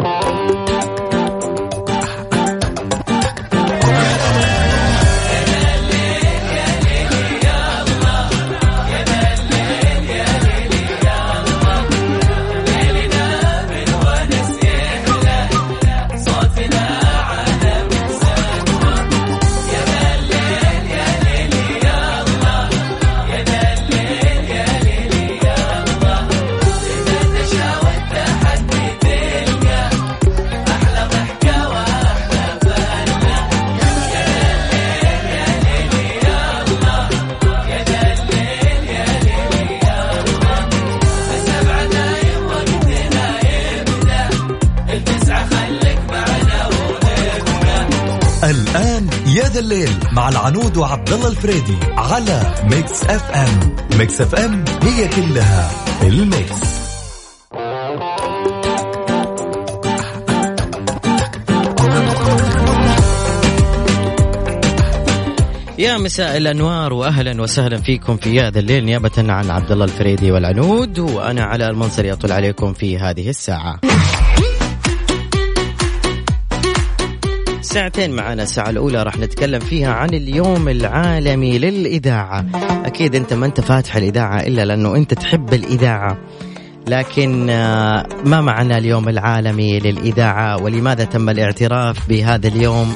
الآن وعبد الله الفريدي على Mix FM Mix FM هي كلها ال Mix يا مساء الأنوار واهلا وسهلا فيكم في هذا الليل نيابة عن عبد الله الفريدي والعنود وأنا على المنصر يطل عليكم في هذه الساعة. ساعتين معنا الساعة الأولى راح نتكلم فيها عن اليوم العالمي للإذاعة. أكيد أنت ما أنت فاتح الإذاعة إلا لأنه أنت تحب الإذاعة. لكن آه، ما معنى اليوم العالمي للإذاعة؟ ولماذا تم الاعتراف بهذا اليوم؟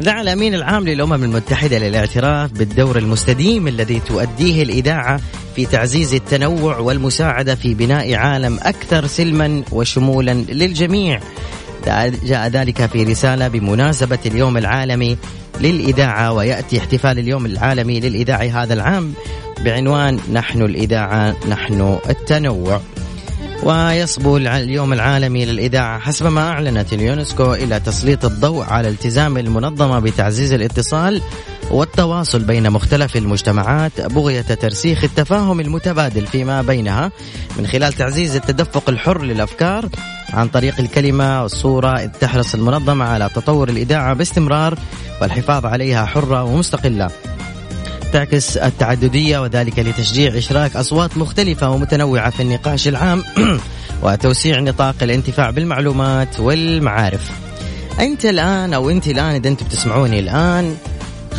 دعا الأمين العام للأمم المتحدة للاعتراف بالدور المستديم الذي تؤديه الإذاعة في تعزيز التنوع والمساعدة في بناء عالم أكثر سلما وشمولا للجميع. جاء ذلك في رسالة بمناسبة اليوم العالمي للإذاعة ويأتي احتفال اليوم العالمي للإذاعة هذا العام بعنوان نحن الإذاعة نحن التنوع. ويصبو اليوم العالمي للإذاعة حسب ما أعلنت اليونسكو إلى تسليط الضوء على التزام المنظمة بتعزيز الاتصال والتواصل بين مختلف المجتمعات بغية ترسيخ التفاهم المتبادل فيما بينها من خلال تعزيز التدفق الحر للأفكار عن طريق الكلمة والصورة تحرص المنظمة على تطور الإذاعة باستمرار والحفاظ عليها حرة ومستقلة. تعكس التعددية وذلك لتشجيع إشراك أصوات مختلفة ومتنوعة في النقاش العام وتوسيع نطاق الانتفاع بالمعلومات والمعارف. أنت الآن أو أنت الآن إذا أنتم بتسمعوني الآن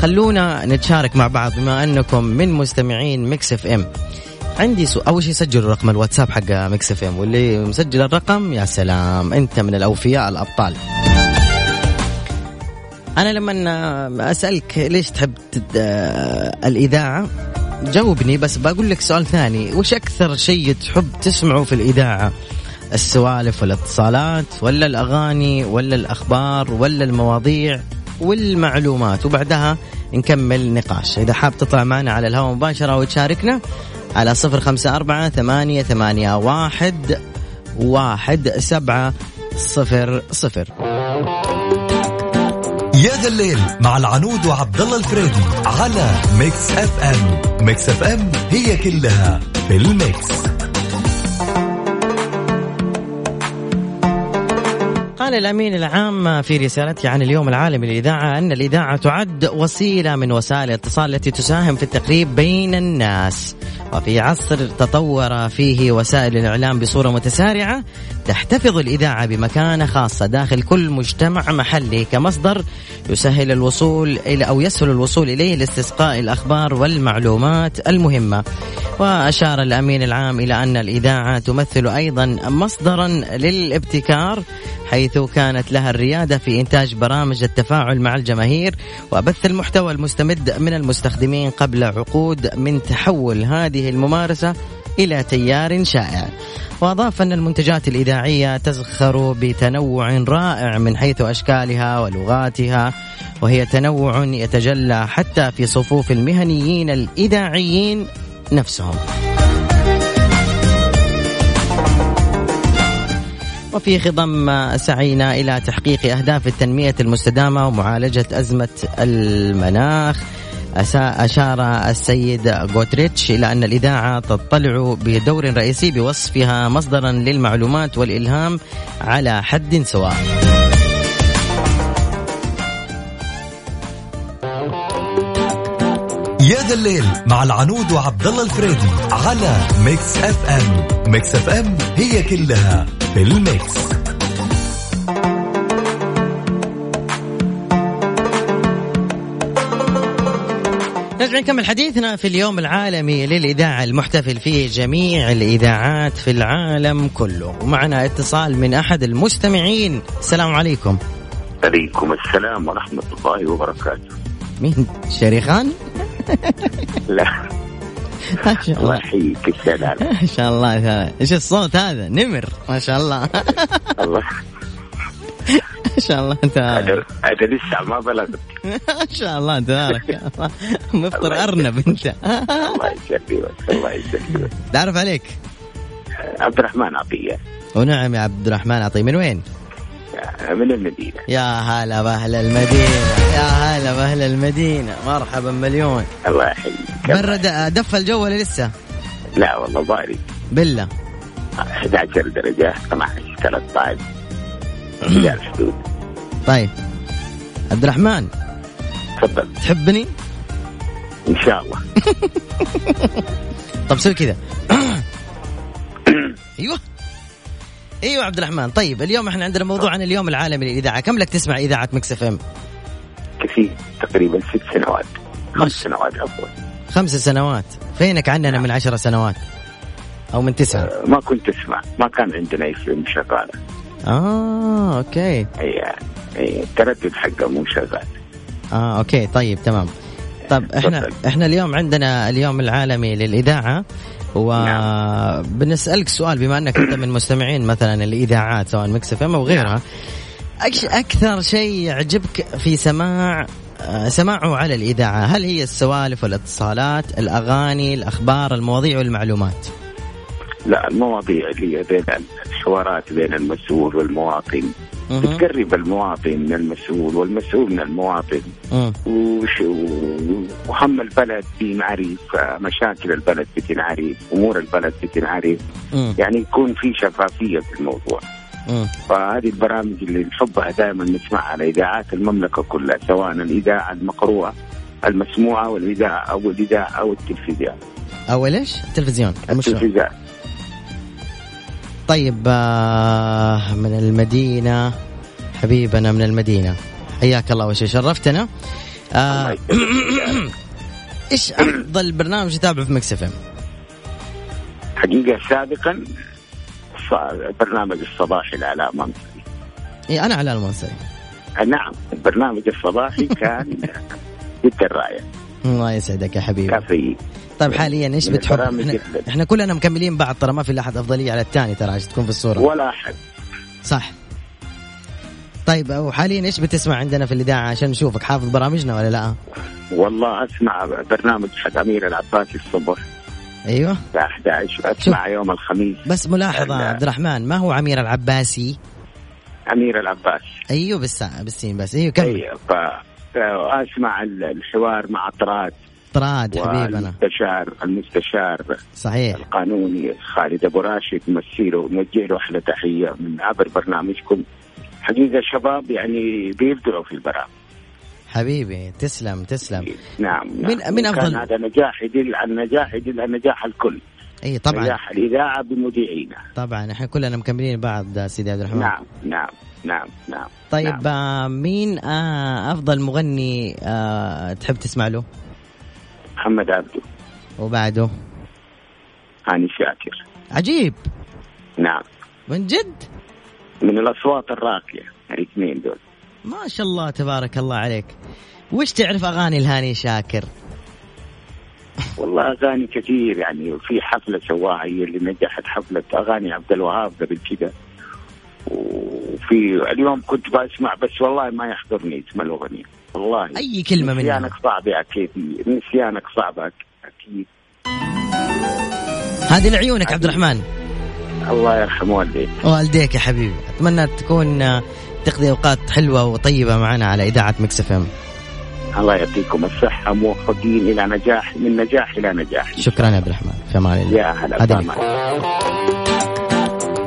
خلونا نتشارك مع بعض بما أنكم من مستمعين Mix FM. عندي سؤال أول شيء سجلوا رقم الواتساب حق Mix FM واللي مسجل الرقم يا سلام أنت من الأوفياء الأبطال. أنا لما أسألك ليش تحب الإذاعة جاوبني بس بقول لك سؤال ثاني وش أكثر شيء تحب تسمعه في الإذاعة؟ السوالف والاتصالات ولا الأغاني ولا الأخبار ولا المواضيع؟ والمعلومات. وبعدها نكمل نقاش. إذا حاب تطلع معنا على الهواء مباشرة وتشاركنا على صفر خمسة أربعة ثمانية, ثمانية واحد, واحد سبعة صفر صفر. يا ذا الليل مع العنود وعبد الله الفريدي على Mix FM. Mix FM هي كلها في ال mix. قال الأمين العام في رسالته عن اليوم العالمي للإذاعة أن الإذاعة تعد وسيلة من وسائل الاتصال التي تساهم في التقريب بين الناس. وفي عصر تطور فيه وسائل الإعلام بصورة متسارعة تحتفظ الإذاعة بمكانة خاصة داخل كل مجتمع محلي كمصدر يسهل الوصول إلى أو يسهل الوصول إليه لاستسقاء الأخبار والمعلومات المهمة. وأشار الأمين العام إلى أن الإذاعة تمثل أيضا مصدرا للابتكار حيث كانت لها الريادة في إنتاج برامج التفاعل مع الجماهير وبث المحتوى المستمد من المستخدمين قبل عقود من تحول هذه الممارسة إلى تيار شائع. وأضاف أن المنتجات الإذاعية تزخر بتنوع رائع من حيث أشكالها ولغاتها وهي تنوع يتجلى حتى في صفوف المهنيين الإذاعيين نفسهم. وفي خضم سعينا إلى تحقيق أهداف التنمية المستدامة ومعالجة أزمة المناخ أشار السيد غوتريتش إلى أن الإذاعة تطلع بدور رئيسي بوصفها مصدرا للمعلومات والإلهام على حد سواء. يا ذا الليل مع العنود وعبد الله الفريدي على Mix FM. Mix FM هي كلها في ال mix. راجعين نكمل حديثنا في اليوم العالمي للإذاعة المحتفل فيه جميع الإذاعات في العالم كله. ومعنا اتصال من أحد المستمعين. السلام عليكم. عليكم السلام ورحمة الله وبركاته. مين؟ شريخان؟ لا. ما شاء الله. الله يحييك السلام. ما شاء الله. إيش الصوت هذا؟ نمر. ما شاء الله. الله. ما شاء الله انت أنا أنا لسه ما بلغت. ما شاء الله تبارك مفطر أرنب أنت. الله يسلمك الله يسلمك. تعرف عليك؟ عبد الرحمن عطية. ونعم يا عبد الرحمن عطي من وين؟ من المدينة. يا هلا بأهل المدينة يا هلا بأهل المدينة. مرحبا مليون. الله يحييك. برد دف الجو ولا لسه؟ لا والله بارد بالله. 11 درجة 12 13 الحدود طيب. عبد الرحمن تفضل. تحبني؟ إن شاء الله. طب سوي كذا. أيوه. أيوه عبد الرحمن طيب اليوم إحنا عندنا موضوع عن اليوم العالمي للإذاعة. كم لك تسمع إذاعة Mix FM؟ كثير. تقريبا ست سنوات. خمس سنوات عفوا. خمس سنوات. فينك عننا من عشر سنوات؟ أو من تسعة ما كنت أسمع. ما كان عندنا FM شغالة. آه okay. اي التردد حقه مو شغال. آه okay طيب تمام. طب إحنا تفضل. إحنا اليوم عندنا اليوم العالمي للإذاعة وبنسالك سؤال بما أنك أنت من مستمعين مثلا الإذاعات سواء Mix FM أو غيرها إيش أكثر شيء يعجبك في سماع سماعه على الإذاعة؟ هل هي السوالف والاتصالات الأغاني الأخبار المواضيع والمعلومات؟ لا المواضيع اللي بين الحوارات بين المسؤول والمواطن. بتقرب المواطن من المسؤول والمسؤول من المواطن مم. وش وهم البلد بينعرف مشاكل البلد بتنعرف أمور البلد بتنعرف مم. يعني يكون في شفافية في الموضوع مم. فهذه البرامج اللي نحبها دائما نسمعها على اذاعات المملكة كلها سواء الإذاعة المقروءة المسموعة والإذاعة أو الإذاعة أو التلفزيون اول إيش التلفزيون التلفزيون طيب آه، من المدينة. حبيبنا من المدينة. حياك الله وش شرفتنا. آه. إيش أفضل برنامج تتابعه في Mix FM؟ حقيقة سابقا برنامج الصباحي لعلاء منصري. إيه أنا علاء المنصري. نعم البرنامج الصباحي كان جدا رائع. الله يسعدك يا حبيبي. كافي طيب حاليا إيش بتحب؟ إحنا, إحنا كلنا مكملين بعض ترى ما في أحد افضليه على الثاني ترى عشان تكون في الصورة. ولا أحد. صح. طيب وحاليا إيش بتسمع عندنا في الإذاعة عشان نشوفك؟ حافظ برامجنا ولا لا؟ والله أسمع برنامج حق أمير العباسي الصبح. أيوه. الساعة 11 أسمع يوم الخميس. بس ملاحظة لا. عبد الرحمن ما هو عمير العباسي؟ أمير العباسي أيوه بالساعة بالسين بس. أيوه كمل. اي ف اسمع الحوار مع طراد طراد حبيبنا. والمستشار المستشار صحيح. القانوني خالد أبو راشد نمسيله نوجه له أحلى تحية من عبر برنامجكم. حقيقه شباب يعني بيبدعوا في البرامج حبيبي تسلم تسلم. نعم نعم. من- من وكان أفضل- هذا نجاح يدل على النجاح يدل على نجاح الكل. إي طبعا. نجاح الإذاعة بمذيعينها طبعا إحنا كلنا مكملين بعض سيدي عبد الرحمن. نعم نعم نعم نعم. طيب نعم. آه مين آه أفضل مغني آه تحب تسمع له؟ محمد عبده. وبعده؟ هاني شاكر. عجيب. نعم. من جد؟ من الأصوات الراقية الاثنين دول. ما شاء الله تبارك الله عليك. وش تعرف أغاني الهاني شاكر؟ والله أغاني كثير يعني في حفلة سواها هي اللي نجحت حفلة أغاني عبد الوهاب قبل كده. وفي اليوم كنت بسمع بس والله ما يحضرني اسم الأغنية. والله. أي كلمة منها؟ نسيانك صعب أكيد. نسيانك صعب أكيد. هذه لعيونك عبد الرحمن. الله يرحم والديك. والديك يا حبيبي. أتمنى تكون تقضي أوقات حلوة وطيبة معنا على إذاعة Mix FM. الله يعطيكم الصحة. موفقين إلى نجاح من نجاح إلى نجاح. شكرا يا عبد الرحمن. في أمان الله يا هلا.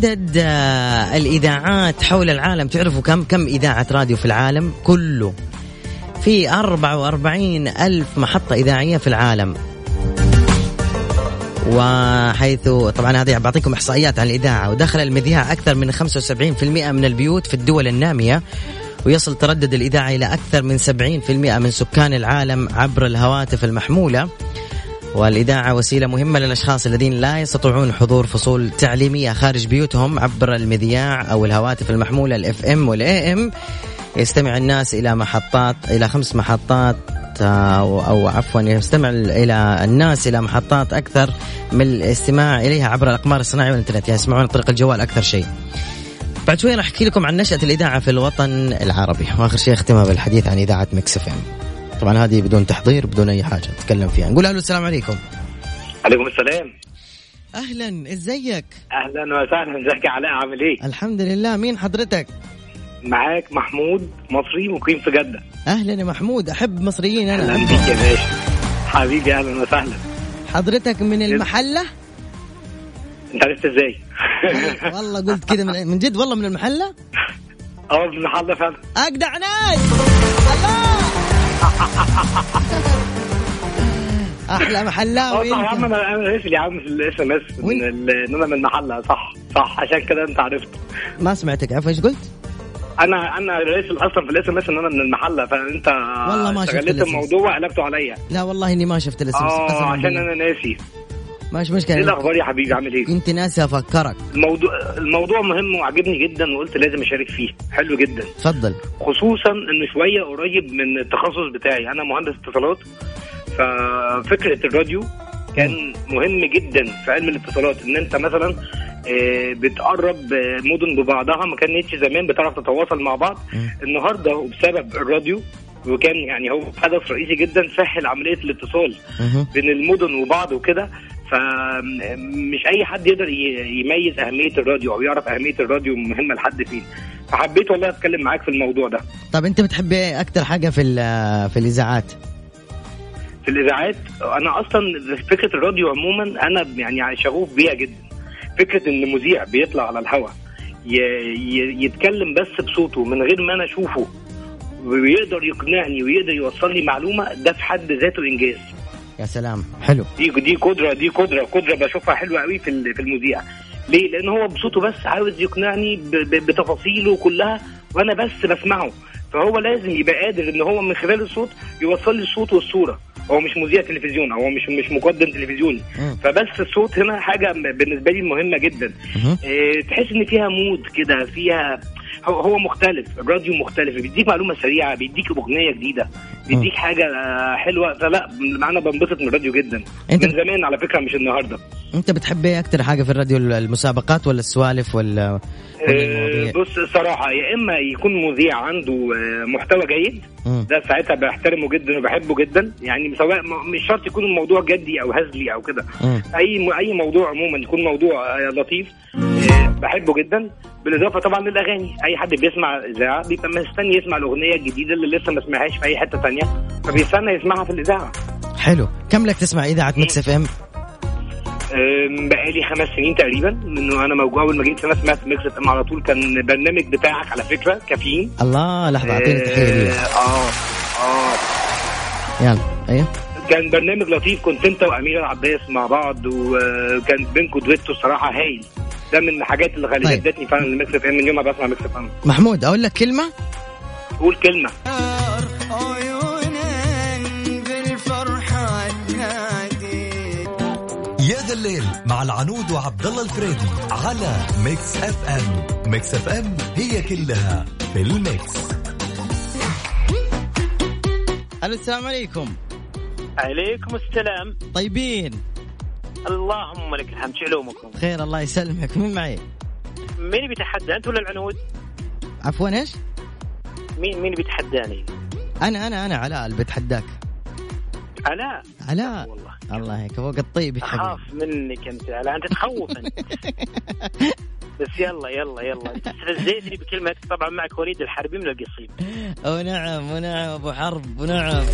عدد آه، الإذاعات حول العالم. تعرفوا كم كم إذاعة راديو في العالم؟ كله. في 44 ألف محطة إذاعية في العالم. وحيث طبعا هذه بعطيكم إحصائيات عن الإذاعة. ودخل المذياع أكثر من 75% من البيوت في الدول النامية ويصل تردد الإذاعة إلى أكثر من 70% من سكان العالم عبر الهواتف المحمولة. والإذاعة وسيلة مهمة للأشخاص الذين لا يستطيعون حضور فصول تعليمية خارج بيوتهم عبر المذياع أو الهواتف المحمولة ال FM وال AM يستمع الناس إلى محطات إلى خمس محطات أو, أو عفوا يستمع إلى الناس إلى محطات أكثر من الاستماع إليها عبر الأقمار الصناعية والإنترنت. يعني يسمعون طريق الجوال أكثر شيء. بعد شوي راح أحكي لكم عن نشأة الإذاعة في الوطن العربي. وآخر شيء أختمها بالحديث عن إذاعة Mix FM طبعا هذه بدون تحضير بدون أي حاجة نتكلم فيها. نقول ألو السلام عليكم. عليكم السلام. أهلا إزيك؟ أهلا وسهلا إزيك يا علاء عامل إيه؟ الحمد لله. مين حضرتك؟ معاك محمود مصري مقيم في جدة. أهلا يا محمود أحب مصريين أهلا أنا بيك يا باشا. حبيبي أهلا وسهلا. حضرتك من المحلة؟ أنت عرفت إزاي؟ والله قلت كذا من, من جد والله من المحلة؟ أه ابن حظ فعلا. اجدع ناس الله! أحلى محلاوي صح يا عم. أنا أنا راسل يا عم في ال SMS؟ إن أنا من المحلة صح صح عشان كده أنت عرفت ما سمعتك عفوا إيش قلت؟ أنا أنا راسل أصلا في ال SMS إن أنا من المحلة فأنت والله ما شفت. الموضوع وقلبته عليا لا والله إني ما شفت ال SMS آه عشان أنا ناسي ماش إيه مشكلة الأخبار يا حبيبي؟ عامل إيه؟ كنت ناسي أفكرك. الموضوع الموضوع مهم وعجبني جدا وقلت لازم أشارك فيه. حلو جدا. تفضل خصوصا إن شوية قريب من التخصص بتاعي. أنا مهندس اتصالات. ففكره الراديو كان مهم جدا في علم الاتصالات. إن أنت مثلا آه، بتقرب آه، مدن ببعضها. ما كانتش زمان بتعرف تتواصل مع بعض. النهارده وبسبب الراديو وكان يعني هو حدث رئيسي جدا سهل عملية الاتصال. بين المدن وبعض وكده. فمش أي حد يقدر يميز أهمية الراديو أو يعرف أهمية الراديو مهمة لحد فين. فحبيت والله أتكلم معاك في الموضوع ده. طب أنت بتحب إيه أكثر حاجة في في الإذاعات؟ في الإذاعات أنا أصلا فكرة الراديو عموما أنا يعني شغوف بيها جدا. فكرة إن مذيع بيطلع على الهواء يتكلم بس بصوته من غير ما أنا أشوفه ويقدر يقنعني ويقدر يوصل لي معلومة ده في حد ذاته إنجاز. يا سلام. حلو. دي دي قدره دي قدره قدرة بشوفها حلوة قوي في في المذيع. ليه؟ لأن هو بصوته بس عاوز يقنعني بتفاصيله كلها وأنا بس بسمعه. فهو لازم يبقى قادر إن هو من خلال الصوت يوصل لي الصوت والصورة. هو مش مذيع تلفزيون هو مش مش مقدم تلفزيوني. فبس الصوت هنا حاجة بالنسبة لي مهمة جدا. إيه تحس إن فيها مود كده فيها هو هو مختلف الراديو مختلف بيديك معلومة سريعة بيديك أغنية جديدة بيديك حاجة حلوة فلا أنا بنبسط من الراديو جدا أنت من زمان على فكرة مش النهارده أنت بتحب إيه أكثر حاجة في الراديو المسابقات ولا السوالف ولا ولا آه،؟ بص الصراحه يا إما يكون مذيع عنده آه، محتوى جيد. ده ساعتها بحترمه جدا وبحبه جدا يعني سواء مش شرط يكون الموضوع جدي أو هزلي أو كده. أي أي موضوع عموما يكون موضوع آه، لطيف بحبه جدا. بالإضافة طبعا للأغاني. أي حد بيسمع إذاعة بيبقى مستني يسمع الأغنية الجديدة اللي لسه ما سمعهاش في أي حتة تانية. فبيستنى يسمعها في الإذاعة. حلو. كم لك تسمع اذاعة Mix FM؟ بقالي خمس سنين تقريبا. من أنا موجود أول ما جيت أنا سمعت Mix FM على طول. كان برنامج بتاعك على فكرة كافيين. الله لحظة أعطيني تحية لي آه آه. يلا أيوه. كان برنامج لطيف كنت أنت وأمير العباس مع بعض وكان بينكم دويتو الصراحة هايل. ده من الحاجات اللي طيب. شدتني فعلا ال Mix FM. من يوم ما بسمع Mix FM. محمود أقول لك كلمة؟ قول كلمة. يا ذا الليل مع العنود وعبد الله الفريدي على Mix FM. Mix FM هي كلها في ال mix. السلام عليكم. عليكم السلام. طيبين. اللهم لك الحمد شو علومكم خير الله يسلمك. مين معي؟ مين بيتحدى؟ أنت ولا العنود؟ عفوا إيش؟ مين مين بيتحداني؟ أنا أنا أنا علاء اللي بتحداك علاء؟ علاء والله. الله هيك فوق الطيب يا أخاف حبيبي منك أنت علاء. أنت تخوف أنت. بس يلا يلا يلا. استفزيتني بكلمتك طبعا معك وليد الحربي من القصيم. ونعم ونعم أبو حرب ونعم.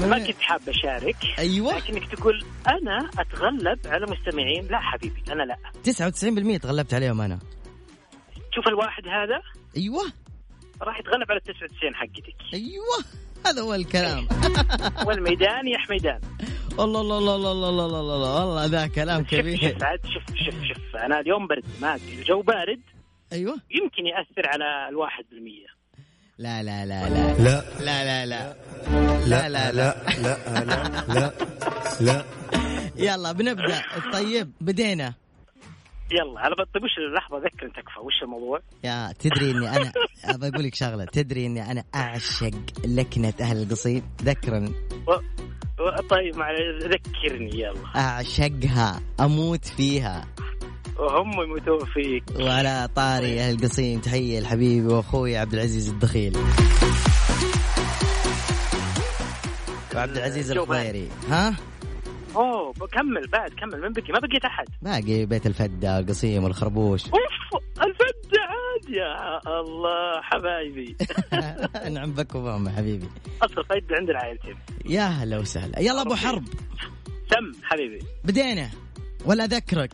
ما كنت حاب أشارك أيوه. لكنك تقول أنا أتغلب على مستمعين. لا حبيبي أنا لا. 99% تغلبت عليهم أنا. شوف الواحد هذا. أيوه. راح يتغلب على 99 حقتك. أيوه. هذا هو الكلام. والميدان يا حميدان. والله الله الله الله الله الله الله الله والله ذا كلام كبير. شوف شوف شوف شوف. أنا اليوم برد ما الجو بارد. أيوه. يمكن يأثر على الواحد بالمية. لا لا لا لا. لا. لا لا لا لا. لا. لا لا لا لا. لا لا يلا بنبدأ. طيب بدينا. يلا على طيب وش لحظه ذكر تكفى وش الموضوع؟ يا تدري إني أنا ابى أقول لك شغلة. تدري إني أنا أعشق لكنة أهل القصيم؟ ذكرا. طيب مع ذكرني يلا. أعشقها أموت فيها. وهم يموتون فيك وعلى طاري أهل القصيم تحية لحبيبي وأخوي عبد العزيز الدخيل. وعبد العزيز الخضيري ها؟ أوه كمل بعد كمل من بقي ما بقيت أحد. باقي بيت الفدة القصيم والخربوش. أوف الفد عاد يا الله حبايبي. نعم بك وبام حبيبي. أصل فد عند العائلتين يا هلا وسهلا. يلا أبو حرب. سم حبيبي. بدينا. ولا أذكرك.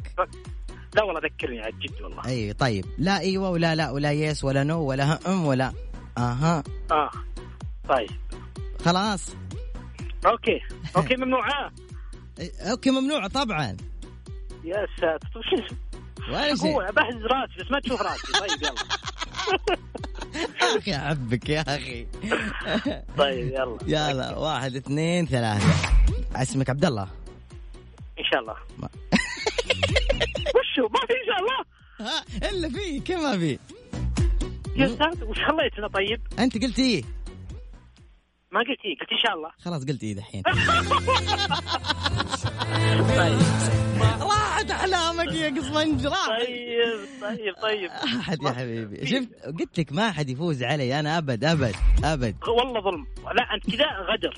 لا والله ذكرني عاد جد والله. أي طيب. لا إيوه ولا لا ولا يس ولا نو ولا هم ولا أها. آه. طيب. خلاص. أوكي. أوكي ممنوعه إيه، أوكي ممنوع طبعا. يا ساتر طيب شو اسمه؟ ولا شيء. هو بحز راسي بس ما تشوف راسي. طيب يلا. يا أخي احبك يا أخي. طيب يلا. يلا واحد اثنين ثلاثة. اسمك عبد الله؟ إن شاء الله. وشو ما في إن شاء الله. ها إلا في كيف ما في؟ يا ساتر وش خليتنا طيب. أنت قلت إيه؟ ما قلت إيه؟ قلت إن شاء الله. خلاص قلت إيه دحين. طيب. راحت أحلامك يا قصمنج راحت طيب طيب طيب. أحد يا حبيبي. شفت؟ قلت لك ما حد يفوز علي أنا أبد أبد أبد. والله ظلم. لا أنت كذا غدر.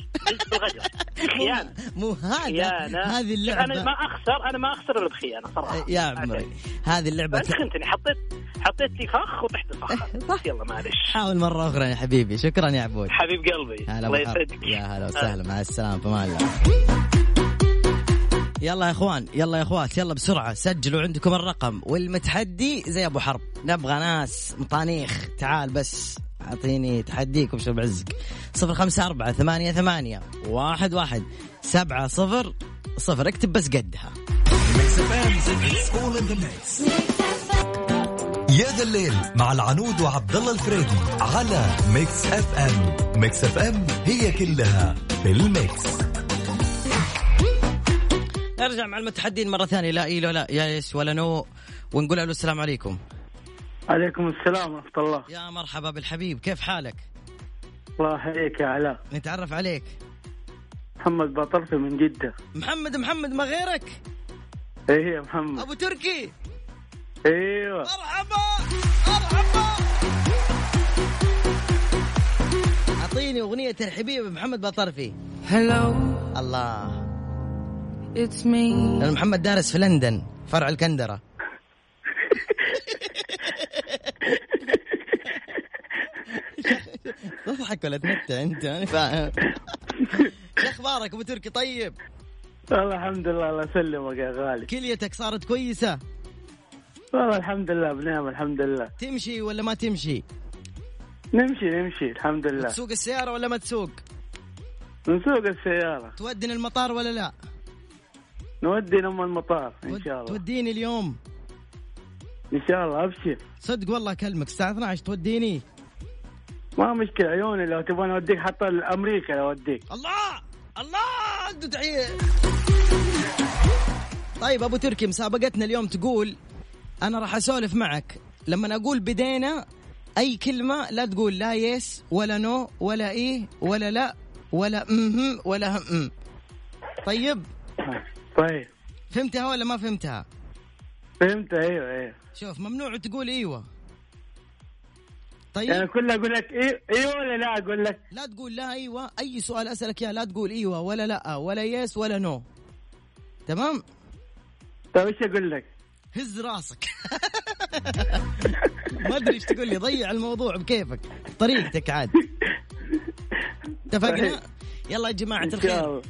خيانة. مو هذا. هذه أنا اللعبة ما أخسر أنا ما أخسر إلا بخيانة صراحة. يا عمري. هذه اللعبة أنت خنتني حطيت حطيت لي فخ وطحت الفخ. صح. يلا معلش حاول مرة أخرى يا حبيبي. شكرا يا عبود. حبيب قلبي. هلا الله. يسعدك. يا هلا وسهلا مع السلامة في أمان الله يلا يا إخوان يلا يا إخوات يلا بسرعة سجلوا عندكم الرقم والمتحدي زي أبو حرب. نبغى ناس مطانيخ تعال بس أعطيني تحديك وبشر بعزك. صفر خمسة أربعة ثمانية ثمانية واحد واحد سبعة صفر صفر اكتب بس قدها. يا ذا الليل مع العنود وعبد الله الفريدي على Mix FM. Mix FM هي كلها في ال mix. نرجع مع المتحدين مرة ثانية. لا اي لا لا يا yes ولا no ونقول له السلام عليكم. عليكم السلام ورحمة الله. يا مرحبا بالحبيب كيف حالك؟ الله يحييك يا علاء. نتعرف عليك. محمد باطرفي من جدة. محمد محمد ما غيرك؟ إيه يا محمد. أبو تركي. أيوه. مرحبا مرحبا. أعطيني أغنية ترحيبية بمحمد باطرفي Hello, الله. It's me. لأن محمد دارس في لندن فرع الكندرة. تضحك ولا تمتع أنت؟ أنا فاهم. شو أخبارك أبو تركي طيب؟ والله الحمد لله الله يسلمك يا غالي. كليتك صارت كويسة؟ والله الحمد لله بنعم الحمد لله. تمشي ولا ما تمشي؟ نمشي نمشي الحمد لله. تسوق السيارة ولا ما تسوق؟ نسوق السيارة. تودينا المطار ولا لا؟ نودي لما المطار إن شاء الله. توديني اليوم. إن شاء الله أبشر. صدق والله اكلمك الساعة 12 توديني. ما مشكلة عيوني لو تبغى اوديك حتى لأمريكا أوديك. الله! الله! أنتوا تحيه طيب أبو تركي مسابقتنا اليوم تقول أنا راح أسولف معك. لما أقول بدينا أي كلمة لا تقول لا yes ولا no ولا إيه ولا لا ولا امم ولا هم. طيب؟ طيب. فهمتها ولا ما فهمتها؟ فهمت أيوه أيوه. شوف ممنوع تقول إيوه. يعني طيب كلها أقول لك إيوه ولا لا أقول لك؟ لا تقول لا إيوه. أي سؤال أسألك إياه لا تقول إيوه ولا لا ولا يس ولا نو تمام؟ طيب إيش أقول لك؟ هز راسك. ما أدري إيش تقول لي ضيع الموضوع بكيفك. طريقتك عاد. اتفقنا؟ يلا يا جماعة الخير.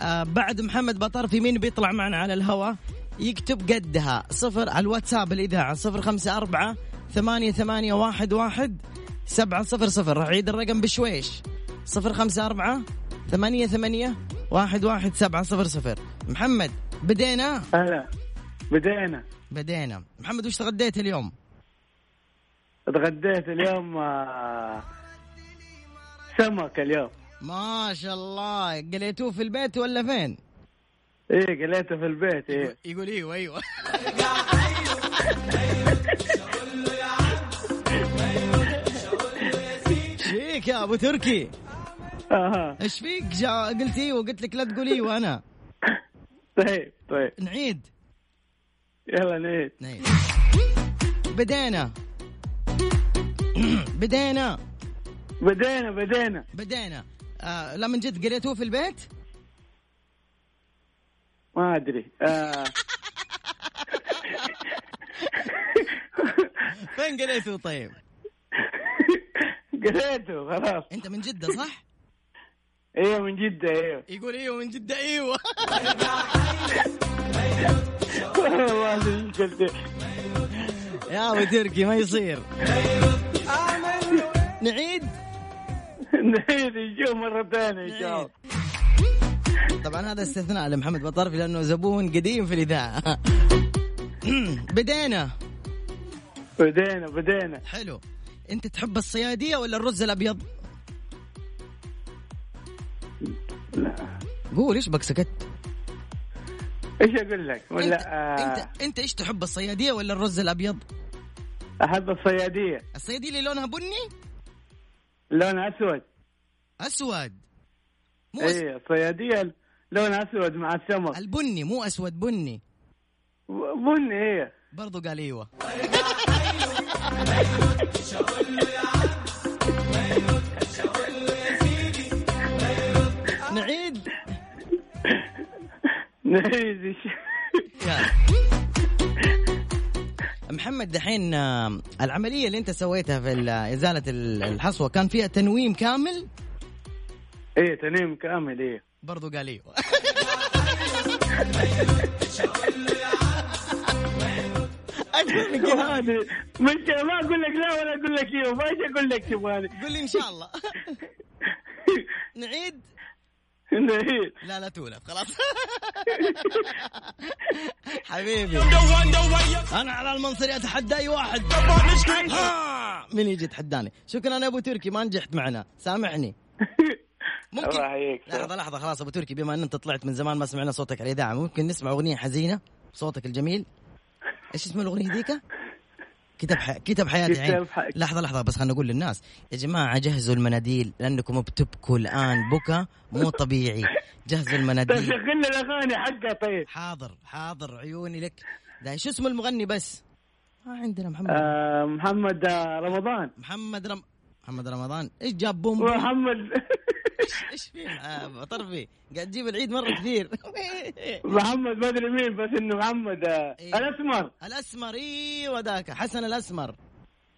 آه بعد محمد بطر في مين بيطلع معنا على الهواء يكتب قدها صفر على الواتساب الإذاعة صفر خمسة أربعة ثمانية ثمانية واحد واحد سبعة صفر صفر. راح أعيد الرقم بشويش. صفر خمسة أربعة ثمانية ثمانية واحد واحد سبعة صفر صفر. محمد بدينا؟ هلا. بدينا. بدينا. محمد وش تغديت اليوم؟ تغديت اليوم آه، سمك اليوم. ما شاء الله. قليتوه في البيت ولا فين؟ إيه قليته في البيت إيه. يقول إيوه إيوه. فيك يا أبو تركي. أها. إيش فيك؟ جا قلت إيوه قلت لك لا تقول إيوه أنا. طيب طيب. نعيد. يلا نعيد نعيد بدينا. بدينا. بدينا بدينا. بدينا. آه لا من جد قريتوه في البيت؟ ما أدري. آه. فين قريتوه طيب؟ قريته خلاص. أنت من جدة صح؟ أيوه من جدة أيوه يقول أيوه من جدة إيوه. يا أبو تركي ما يصير. نعيد؟ نعيد نشوف مرة ثانية إن شاء الله. طبعا هذا استثناء لمحمد بطرفي لأنه زبون قديم في الإذاعة. بدينا. بدينا بدينا. حلو. أنت تحب الصيادية ولا الرز الأبيض؟ لا. قول إيش بك سكت؟ إيش أقول لك؟ انت, ولا آه انت أنت إيش تحب الصيادية ولا الرز الأبيض؟ أحب الصيادية. الصيادية اللي لونها بني؟ لونها أسود. أسود. مو أس... إيه الصيادية لونها أسود مع السمك. البني مو أسود بني. بني إيه. برضو قال إيوه. نعيد. محمد دحين آه، العملية اللي انت سويتها في ال- إزالة ال- الحصوة كان فيها تنويم كامل؟ إيه تنيم كامل إيه. برضو قال هذه مش ما أقول لك لا ولا أقول لك إيوه ما أقول لك تبغاني قول لي إن شاء الله. نعيد. لا لا تولف خلاص. حبيبي. أنا على المنصري أتحدى أي واحد. ها، مين يجي يتحداني شكرا يا أبو تركي ما نجحت معنا. سامحني. ممكن. لحظة لحظة خلاص أبو تركي بما إن أنت طلعت من زمان ما سمعنا صوتك على الاذاعه ممكن نسمع أغنية حزينة؟ بصوتك الجميل. إيش اسم الأغنية ذيك كتاب ح... كتاب حياتي عين. كتاب ح- لحظة لحظة بس خلينا نقول للناس يا جماعة جهزوا المناديل لأنكم بتبكوا الآن. بكى مو طبيعي. جهزوا طيب المناديل. شغل لي الأغاني حقها طيب. حاضر حاضر عيوني لك. ده شو اسم المغني بس؟ ما عندنا محمد. آه محمد آه، رمضان. محمد رم محمد رمضان إيش جاب بوم؟ محمد. إيش في آه طرفي. قاعد تجيب العيد مرة كثير. محمد ما أدري مين بس إنه محمد آه، إيه. الأسمر. الأسمر أيوه ذاك حسن الأسمر.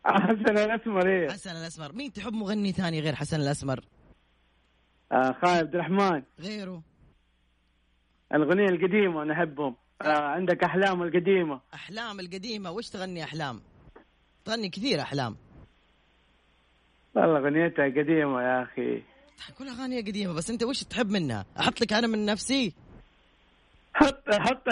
حسن الأسمر إيه. حسن الأسمر. مين تحب مغني ثاني غير حسن الأسمر؟ آه خالد عبد الرحمن. غيره. الأغنية القديمة أنا أحبهم. آه. عندك أحلام القديمة. أحلام القديمة. وش تغني أحلام؟ تغني كثير أحلام. والله أغنيتها قديمة يا أخي. كل أغانيها قديمة بس أنت وش تحب منها؟ أحط لك أنا من نفسي؟ حط حط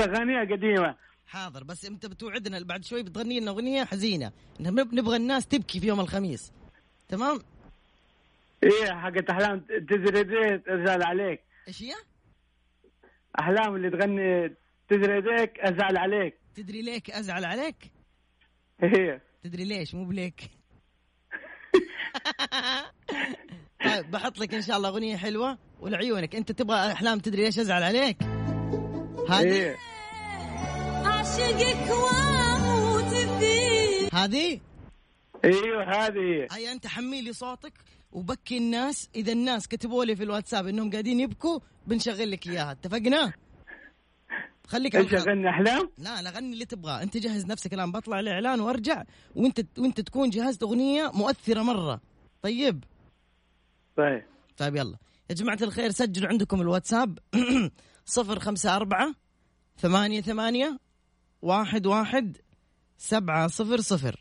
أغانيها قديمة. حاضر بس أنت بتوعدنا بعد شوي بتغني لنا أغنية حزينة. نب- نبغى الناس تبكي في يوم الخميس. تمام؟ إيه حقت أحلام تزري أزعل عليك. إيش هي؟ أحلام اللي تغني تزري يديك أزعل عليك. تدري ليك أزعل عليك؟ هي تدري ليش؟ مو بليك. طيب بحط لك إن شاء الله أغنية حلوة ولعيونك. أنت تبغى أحلام تدري ليش أزعل عليك؟ هذه. هي أعشقك وأموت فيك هذه؟ إيوه هذه. هي هيا أنت حميلي صوتك وبكي الناس. إذا الناس كتبوا لي في الواتساب إنهم قاعدين يبكوا بنشغل لك إياها. اتفقنا؟ خليك إيش. أغني أحلام؟ لا لا غني اللي تبغاه. أنت جهز نفسك. الآن بطلع الإعلان وأرجع. وأنت وأنت تكون جهزت أغنية مؤثرة مرة. طيب. طيب. طيب يلا. يا جماعة الخير سجلوا عندكم الواتساب. صفر خمسة أربعة ثمانية ثمانية واحد واحد سبعة صفر صفر.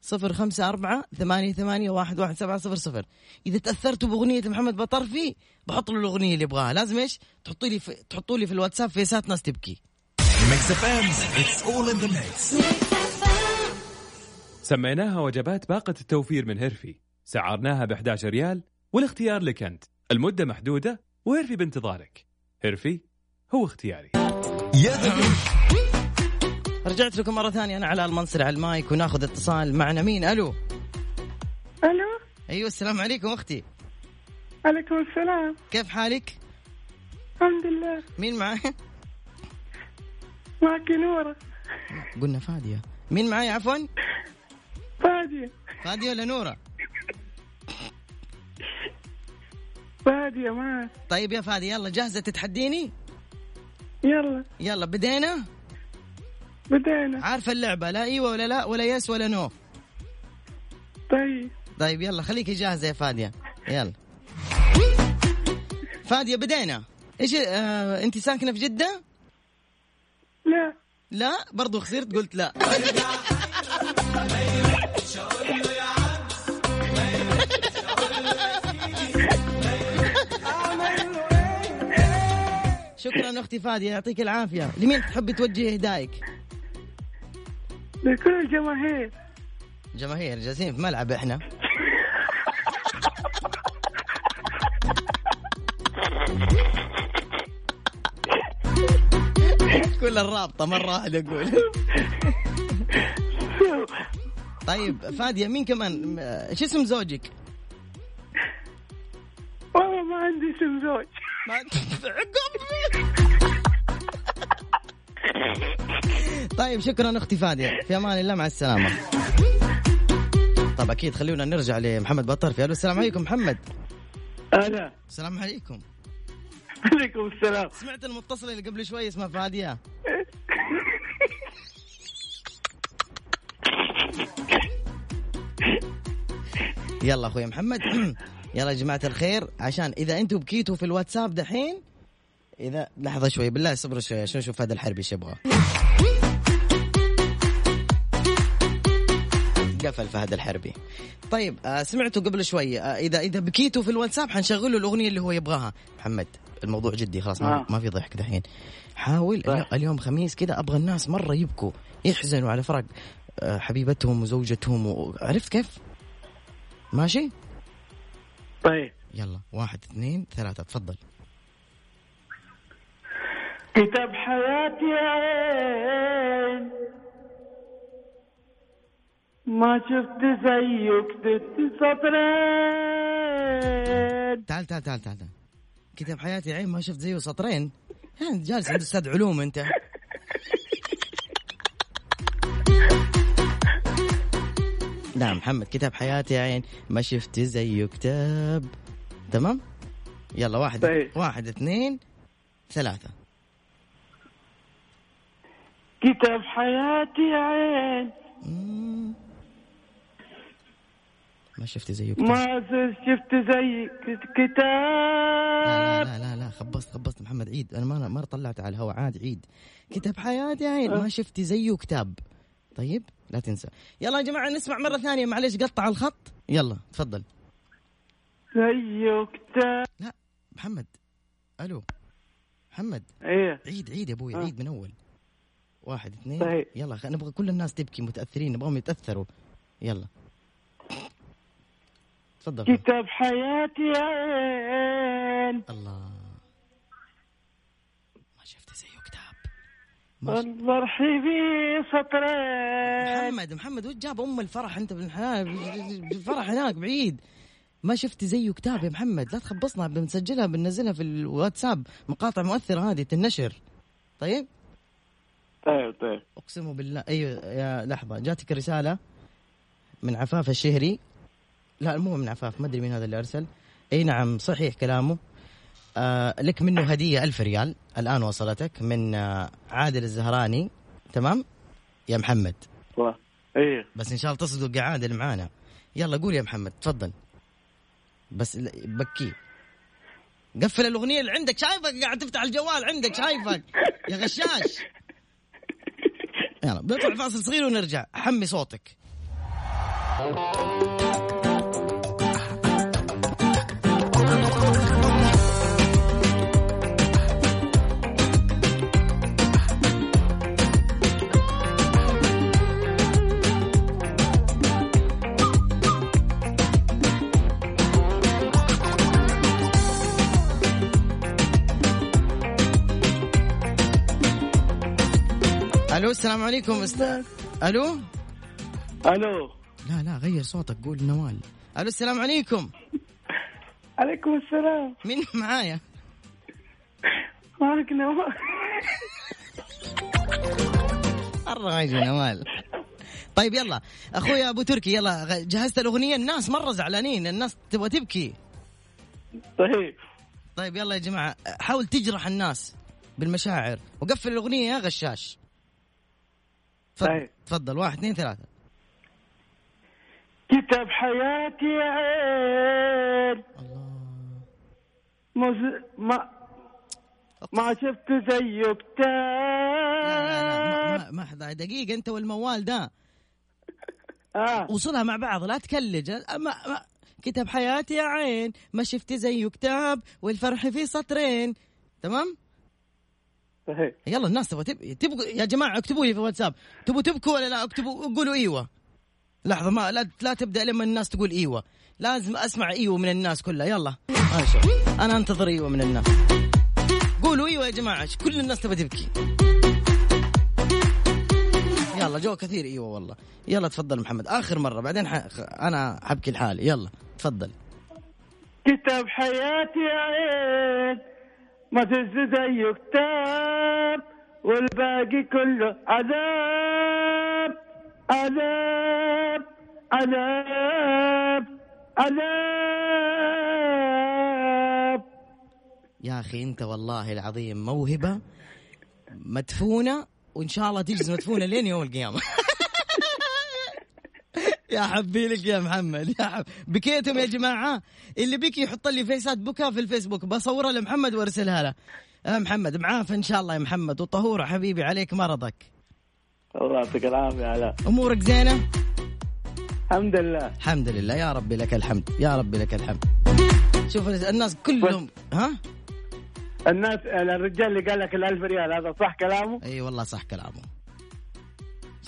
صفر خمسة أربعة ثمانية ثمانية واحد واحد سبعة صفر صفر. إذا تأثرتوا بأغنية محمد بطرفي بحط له الأغنية اللي يبغاها. لازم إيش؟ تحطوا لي في... تحطوا لي في الواتساب فيسات ناس تبكي. سميناها وجبات باقة التوفير من هيرفي. سعرناها ب 11 ريال والاختيار لك أنت. المدة محدودة وهيرفي بانتظارك. هيرفي هو اختياري. يا رجعت لكم مرة ثانية أنا على المنصر على المايك وناخذ اتصال معنا. مين؟ ألو. ألو. أيوة السلام عليكم أختي. عليكم السلام. كيف حالك؟ الحمد لله. مين معاي؟ معك نورة. قلنا فادية. مين معاي؟ عفوا. فادية. فادية ولا نورة؟ فادية معك طيب يا فادية يلا جاهزة تتحديني؟ يلا. يلا بدينا؟ بدينا. عارفة اللعبة لا إيوه ولا لا ولا يس ولا نو. طيب. طيب يلا خليكي جاهزة يا فادية. يلا. فادية بدينا. إيش آه انت ساكنة في جدة؟ لا. لا؟ برضو خسرت قلت لا. شكرا أختي فادية يعطيك العافية. لمين تحبي توجهي هدايك؟ لكل الجماهير. جماهير جالسين في ملعب إحنا. كل الرابطة مرة واحدة أقول طيب فادية مين كمان؟ شو اسم زوجك؟ والله ما عندي اسم زوج. عقب طيب شكرا أختي فادية. في أمان الله مع السلامة. طب أكيد خلونا نرجع لمحمد بطرفي ألو. السلام عليكم محمد. أنا السلام عليكم. عليكم السلام. سمعت المتصلة اللي قبل شوي اسمها فادية. يلا أخوي محمد. يلا يا جماعة الخير عشان إذا أنتم بكيتوا في الواتساب دحين إذا لحظة شوي بالله صبروا شوي عشان نشوف هذا الحربي إيش يبغى. قفل فهد الحربي طيب آه سمعتوا قبل شوي آه اذا إذا بكيتوا في الواتساب حنشغل له الأغنية اللي هو يبغاها. محمد الموضوع جدي خلاص ما, آه. ما في ضحك دحين. حاول طيب. اليوم خميس كذا أبغى الناس مرة يبكوا يحزنوا على فراق آه حبيبتهم وزوجتهم و... عرفت كيف؟ ماشي؟ طيب. يلا واحد اثنين ثلاثة تفضل. كتاب حياتي عين. ما شفت زيه كتبت سطرين. تعال تعال تعال تعال. كتاب حياتي عين ما شفت زيه سطرين. يعني جالس عند أستاذ علوم أنت. لا محمد كتاب حياتي عين ما شفت زيه كتاب. تمام؟ يلا واحد طيب. واحد اثنين ثلاثة. كتاب حياتي عين. ما شفت زيه كتاب. ما شفت زي كت- لا كتاب لا لا لا خبصت خبصت. محمد عيد. أنا ما ما طلعت على الهواء. عاد عيد. كتاب حياتي عين. ما شفتي زيه كتاب. طيب لا تنسى. يلا يا جماعة نسمع مرة ثانية. معلش قطع الخط. يلا تفضل. زيه كتاب. لا محمد. ألو. محمد. إيه. عيد عيد يا أبوي آه. عيد من أول. واحد اثنين. يلا. نبغى كل الناس تبكي متأثرين نبغاهم يتأثروا. يلا. تفضل. كتاب حياتي عين. الله. ما شفت زيه كتاب. الله رحيبي سطرين. محمد محمد وش جاب أم الفرح؟ أنت الفرح هناك بعيد. ما شفت زيه كتاب يا محمد. لا تخبصنا بنسجلها بننزلها في الواتساب. مقاطع مؤثرة هذه تنشر طيب؟ طيب طيب. أقسم بالله أيوه يا لحظة. جاتك رسالة من عفاف الشهري. لا مو من عفاف ما أدري مين هذا اللي أرسل. إي نعم صحيح كلامه. آه لك منه هدية ألف ريال. الآن وصلتك من آه عادل الزهراني. تمام؟ يا محمد. إيه بس إن شاء الله تصدق عادل معانا. يلا قول يا محمد تفضل. بس بكيه قفل الأغنية اللي عندك شايفك قاعد تفتح الجوال عندك شايفك. يا غشاش. يلا بنطلع فاصل صغير ونرجع. حمي صوتك. ألو السلام عليكم أستاذ ألو؟ ألو. لا لا غير صوتك قول نوال. ألو السلام عليكم. عليكم السلام. مين معايا؟ معك نواف مرة يجي نوال. طيب يلا. أخويا أبو تركي يلا جهزت الأغنية. الناس مرة زعلانين الناس تبغى تبكي. طيب. طيب يلا يا جماعة. حاول تجرح الناس بالمشاعر وقفل الأغنية يا غشاش. تفضل. طيب. تفضل. واحد اثنين ثلاثة. كتاب حياتي يا عين مز... ما ما شفت زيه لا لا كتاب لا ما, دقيقة انت والموال ده. آه. وصلها مع بعض لا تكلج. ما ما كتاب حياتي يا عين. ما شفت زيه كتاب والفرح في سطرين. تمام؟ صحيح. يلا الناس تبغى تب... تبغوا يا جماعة اكتبوا لي في واتساب. تبغوا تبكوا ولا لا؟ اكتبوا قولوا إيوه. لحظة ما لا لا تبدأ لما الناس تقول إيوه. لازم أسمع إيوه من الناس كلها. يلا. ما شاء. أنا أنتظر إيوه من الناس. قولوا إيوه يا جماعة كل الناس تبغى تبكي؟ يلا جو كثير إيوه والله. يلا تفضل محمد. آخر مرة بعدين ح... أنا حبكي لحالي. يلا تفضل. كتاب حياتي يا عين. ما زيه كتاب والباقي كله عذاب عذاب عذاب عذاب. يا أخي أنت والله العظيم موهبة مدفونة وإن شاء الله تجلس مدفونة لين يوم القيامة. يا حبي لك يا محمد يا حب. بكيتم يا جماعة. اللي بيك يحط لي فيسات بكاء في الفيسبوك بصورها لمحمد وارسلها له. يا محمد معافى إن شاء الله يا محمد وطهور حبيبي عليك مرضك. الله يعطيك العافية علاء. أمورك زينة؟ الحمد لله. الحمد لله. يا ربي لك الحمد يا ربي لك الحمد. شوف الناس كلهم ها؟ الناس الرجال اللي قال لك الألف ريال هذا صح كلامه؟ إي والله صح كلامه.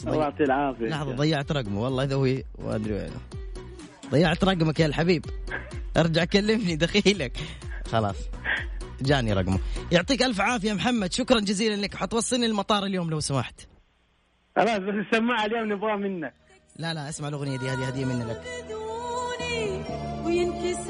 الله يعطيه العافية. لحظة ضيعت رقمه. والله إذا هو ما أدري وينه. ضيعت رقمك يا الحبيب. ارجع كلمني دخيلك. خلاص. جاني رقمه. يعطيك ألف عافية محمد. شكرا جزيلا لك. حتوصلني المطار اليوم لو سمحت. خلاص بس السماعة اليوم نبغاها منك. لا لا اسمع الأغنية دي هذه هدية مني لك.